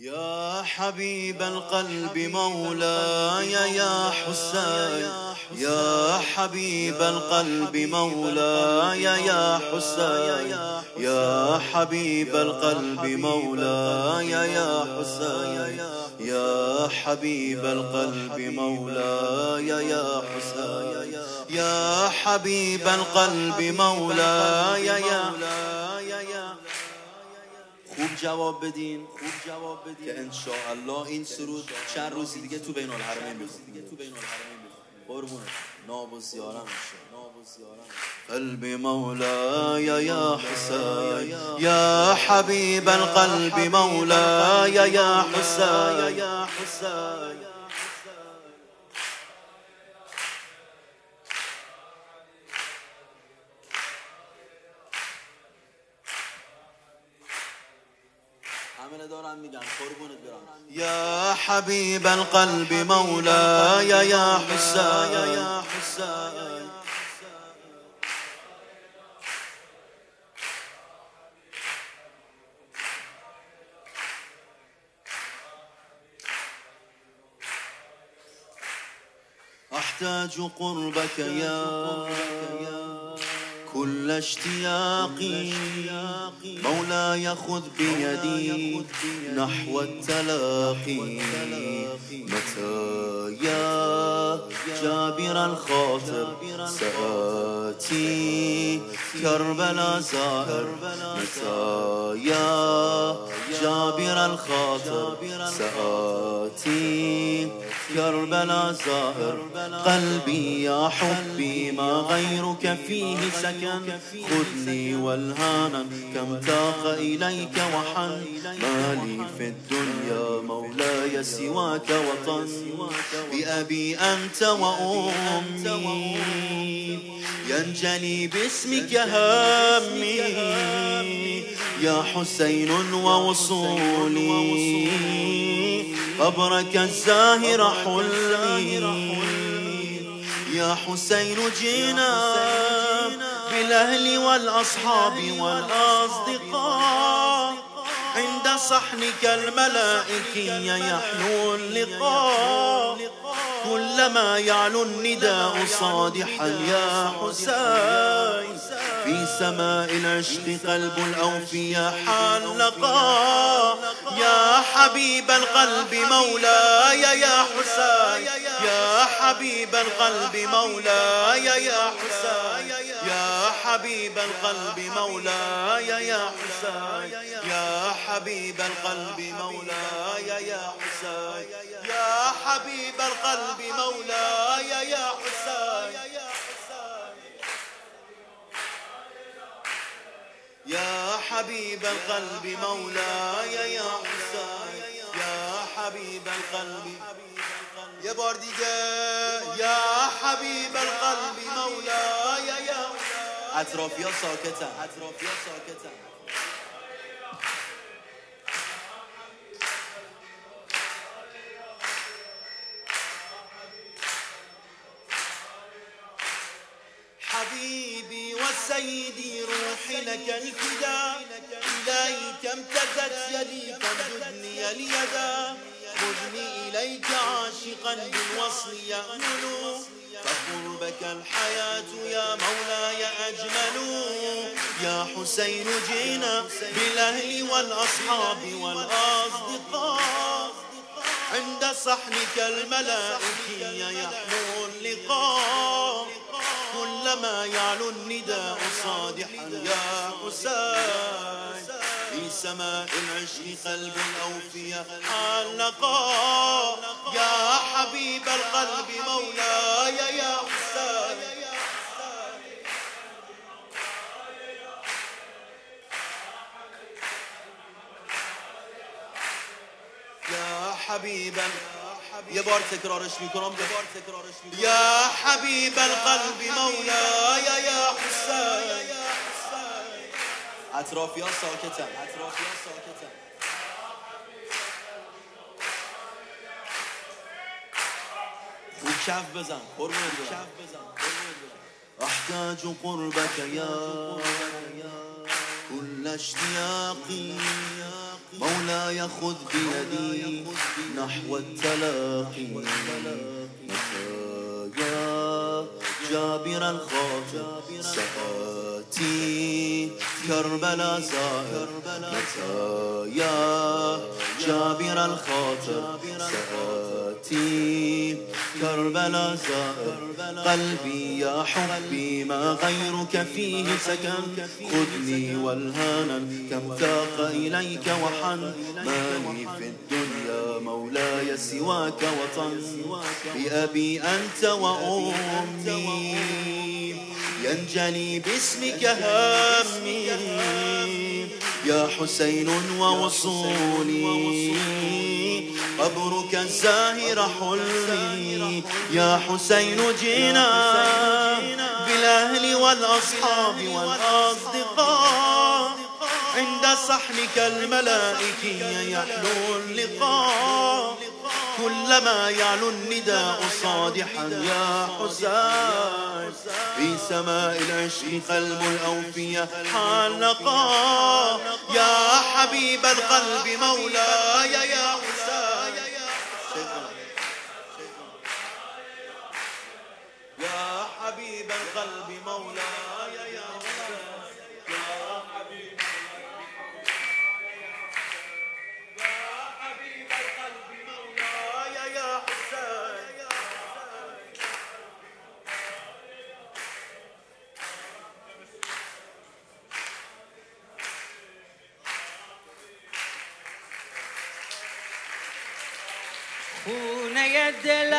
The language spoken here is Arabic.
يا حبيب القلب مولاي يا حسين يا حبيب القلب مولاي يا حسين يا حبيب القلب مولاي يا حسين يا حبيب القلب مولاي يا حسين يا حبيب القلب مولاي يا خوب جواب بدین خوب جواب بدین. که ان این سرود چند روزی دیگه تو بین الحرمین دیگه تو بین الحرمین قربون ناب و زیارم قلب مولاي يا حسين يا حبيب القلب مولاي يا حسين يا حسين يا حبيب القلب مولاي يا حسين يا حسين أحتاج قربك يا كل اشتياقي. مولاي خذ بيدي نحو التلاقي. متى يا جابر الخاطر سآتي. كربلا زائر. متى يا جابر الخاطر سآتي. كربلا زائر. قلبي يا حبي ما غيرك فيه سكن. خذني والهانا كم تاق إليك وحن. ما لي في الدنيا مولاي سواك وطن. بأبي أنت وأمي. ينجلي باسمك همي. يا حسين ووصولي. قبرك الزاهر حلمي يا حسين جينا بالأهل والأصحاب والأصدقاء. عند صحنك الملائكي يحلو اللقاء. كلما يعلو النداء صادحا يا حسين. في سماء العشق قلب الأوفياء حلقا يا حبيب القلب مولاي يا حسين. يا حبيب القلب مولاي يا حسين. يا حبيب القلب مولاي يا حسين. يا حبيب القلب مولاي يا حسين. يا حبيب القلب مولاي يا حسين. يا حبيب القلب مولاي يا حسين. يا حبيب القلب. يا بارديجا يا حبيب القلب مولاي يا اطراف يا ساكتا اطراف يا ساكتا حبيبي وسيدي روحي لك الفداء إليك امتدت يدي فامددني اليدا. خذني إليك عاشقا بالوصل يأمل فقربك الحياة يا مولاي أجمل. يا حسين جينا بالأهل والأصحاب والأصدقاء. عند صحنك الملائكي يحلو اللقاء. كلما يعلو النداء صادحا يا حسين. في سماء العشق قلب الأوفياء علقا يا حبيب القلب مولاي يا حسين. حبيبا یه بار تکرارش می‌کنم یه بار تکرارش می‌کنم. یا حبیب القلب مولاي یا حسین. اطرافی ها ساکتن اطرافی ها ساکتن کف بزن قربون کف بزن احتاج قربك يا كل اشتياقي مولاي خذ بيدي نحو التلاقي. جابر الخاطر سآتي كربلا زائر متى يا جابر الخاطر سآتي كربلا زائر قلبي يا حبي ما غيرك فيه سكن خذني والهانا كم تاق إليك وحن. مالي في الدنيا مولاي سواك وطن. بأبي أنت وأمي. ينجلي باسمك همي. يا حسين ووصولي. قبرك الزاهر حلمي يا حسين جينا بالأهل والأصحاب والأصدقاء. عند صحنك الملائكي يحلو اللقاء. كلما يعلو النداء صادحا يا حسين. في سماء العشق قلب الأوفية حلقا. يا حبيب القلب مولاي يا حسين. يا حبيب القلب مولاي. ونه ی دل